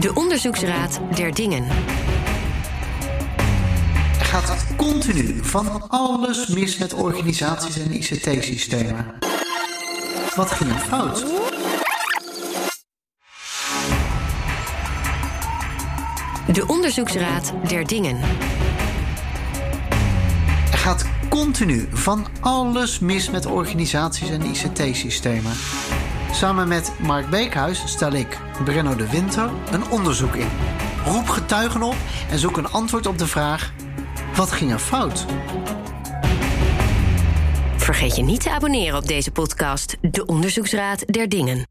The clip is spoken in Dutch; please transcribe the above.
De Onderzoeksraad der Dingen. Er gaat continu van alles mis met organisaties en ICT-systemen. Wat ging er fout? De Onderzoeksraad der Dingen. Er gaat continu van alles mis met organisaties en ICT-systemen. Samen met Mark Beekhuis stel ik, Brenno de Winter, een onderzoek in. Roep getuigen op en zoek een antwoord op de vraag: wat ging er fout? Vergeet je niet te abonneren op deze podcast, De Onderzoeksraad der Dingen.